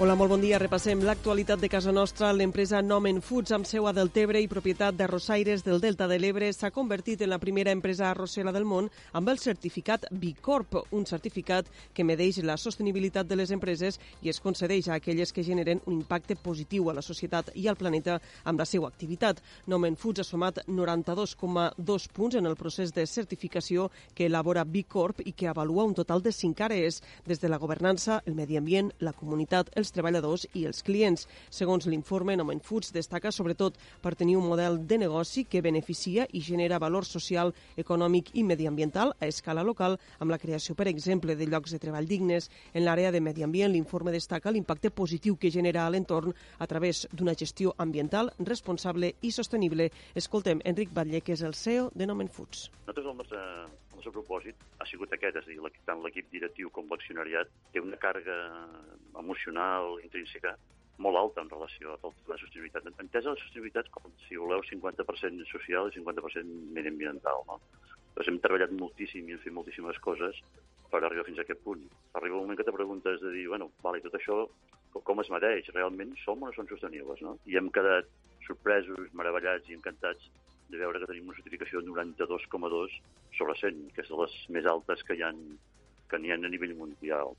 Hola, molt bon dia. Repassem l'actualitat de casa nostra. L'empresa Nomen Foods, amb seu a Deltebre i propietat de Rosaires del Delta de l'Ebre, s'ha convertit en la primera empresa arrossera del món amb el certificat B Corp, un certificat que medeix la sostenibilitat de les empreses i es concedeix a aquelles que generen un impacte positiu a la societat i al planeta amb la seva activitat. Nomen Foods ha sumat 92,2 punts en el procés de certificació que elabora B Corp i que avalua un total de 5 àrees, des de la governança, el medi ambient, la comunitat, els treballadors i els clients. Segons l'informe, Nomen Foods destaca sobretot per tenir un model de negoci que beneficia i genera valor social, econòmic i mediambiental a escala local amb la creació, per exemple, de llocs de treball dignes. En l'àrea de medi ambient, l'informe destaca l'impacte positiu que genera a l'entorn a través d'una gestió ambiental responsable i sostenible. Escoltem Enric Batlle, que és el CEO de Nomen Foods. Nosaltres el nostre, el nostre propòsit ha sigut aquest, és a dir, tant l'equip directiu com l'accionariat té una càrrega emocional, intrínseca, molt alta en relació a la sostenibilitat. Entesa la sostenibilitat com, si voleu, 50% social i 50% mediambiental. No? Doncs hem treballat moltíssim i hem fet moltíssimes coses per arribar fins a aquest punt. Arriba un moment que te preguntes de dir, bueno, vale, tot això com es mereix? Realment som o no són sostenibles? No? I hem quedat sorpresos, meravellats i encantats de veure que tenim una certificació de 92,2 sobre 100, que és de les més altes que hi ha, que n'hi ha a nivell mundial.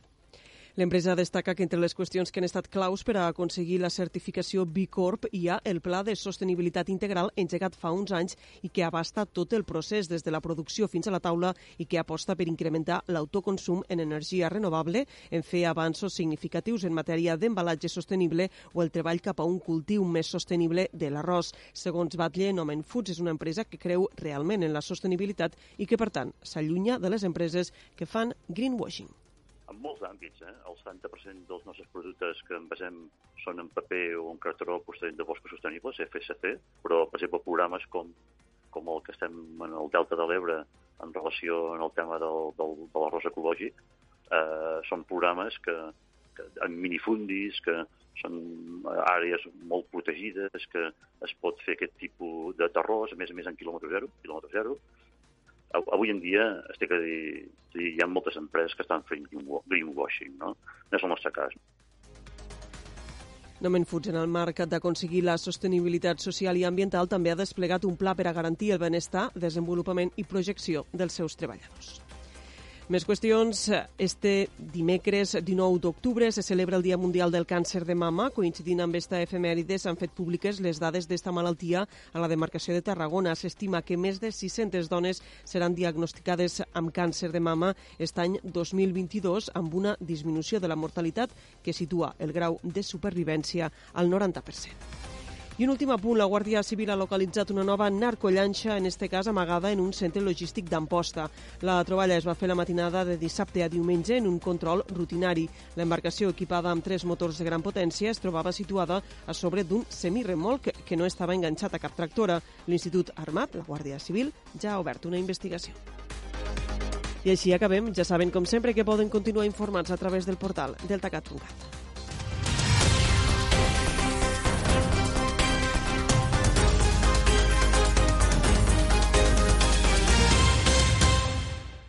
L'empresa destaca que entre les qüestions que han estat claus per a aconseguir la certificació B Corp hi ha el Pla de Sostenibilitat Integral engegat fa uns anys i que abasta tot el procés des de la producció fins a la taula i que aposta per incrementar l'autoconsum en energia renovable, en fer avanços significatius en matèria d'embalatge sostenible o el treball cap a un cultiu més sostenible de l'arròs. Segons Batlle, Nomen Foods és una empresa que creu realment en la sostenibilitat i que, per tant, s'allunya de les empreses que fan greenwashing en molts àmbits. Eh? El 70% dels nostres productes que envasem són en paper o en cartró procedent de boscos sostenibles, FSC, però, per exemple, programes com, com el que estem en el Delta de l'Ebre en relació en el tema del, del, de l'arròs ecològic, eh, són programes que, que en minifundis, que són àrees molt protegides, que es pot fer aquest tipus de terrós, a més a més en quilòmetre zero, quilòmetre zero, avui en dia estic a dir, hi ha moltes empreses que estan fent greenwashing, no? No és el nostre cas. Nomen Foods, en el marc d'aconseguir la sostenibilitat social i ambiental, també ha desplegat un pla per a garantir el benestar, desenvolupament i projecció dels seus treballadors. Més qüestions. Este dimecres 19 d'octubre se celebra el Dia Mundial del Càncer de Mama. Coincidint amb esta efemèride s'han fet públiques les dades d'esta malaltia a la demarcació de Tarragona. S'estima que més de 600 dones seran diagnosticades amb càncer de mama aquest any 2022 amb una disminució de la mortalitat que situa el grau de supervivència al 90%. I un últim apunt, la Guàrdia Civil ha localitzat una nova narcollanxa, en este cas amagada en un centre logístic d'Amposta. La troballa es va fer la matinada de dissabte a diumenge en un control rutinari. L'embarcació equipada amb tres motors de gran potència es trobava situada a sobre d'un semirremolc que no estava enganxat a cap tractora. L'Institut Armat, la Guàrdia Civil, ja ha obert una investigació. I així acabem. Ja saben, com sempre, que poden continuar informats a través del portal deltacat.cat.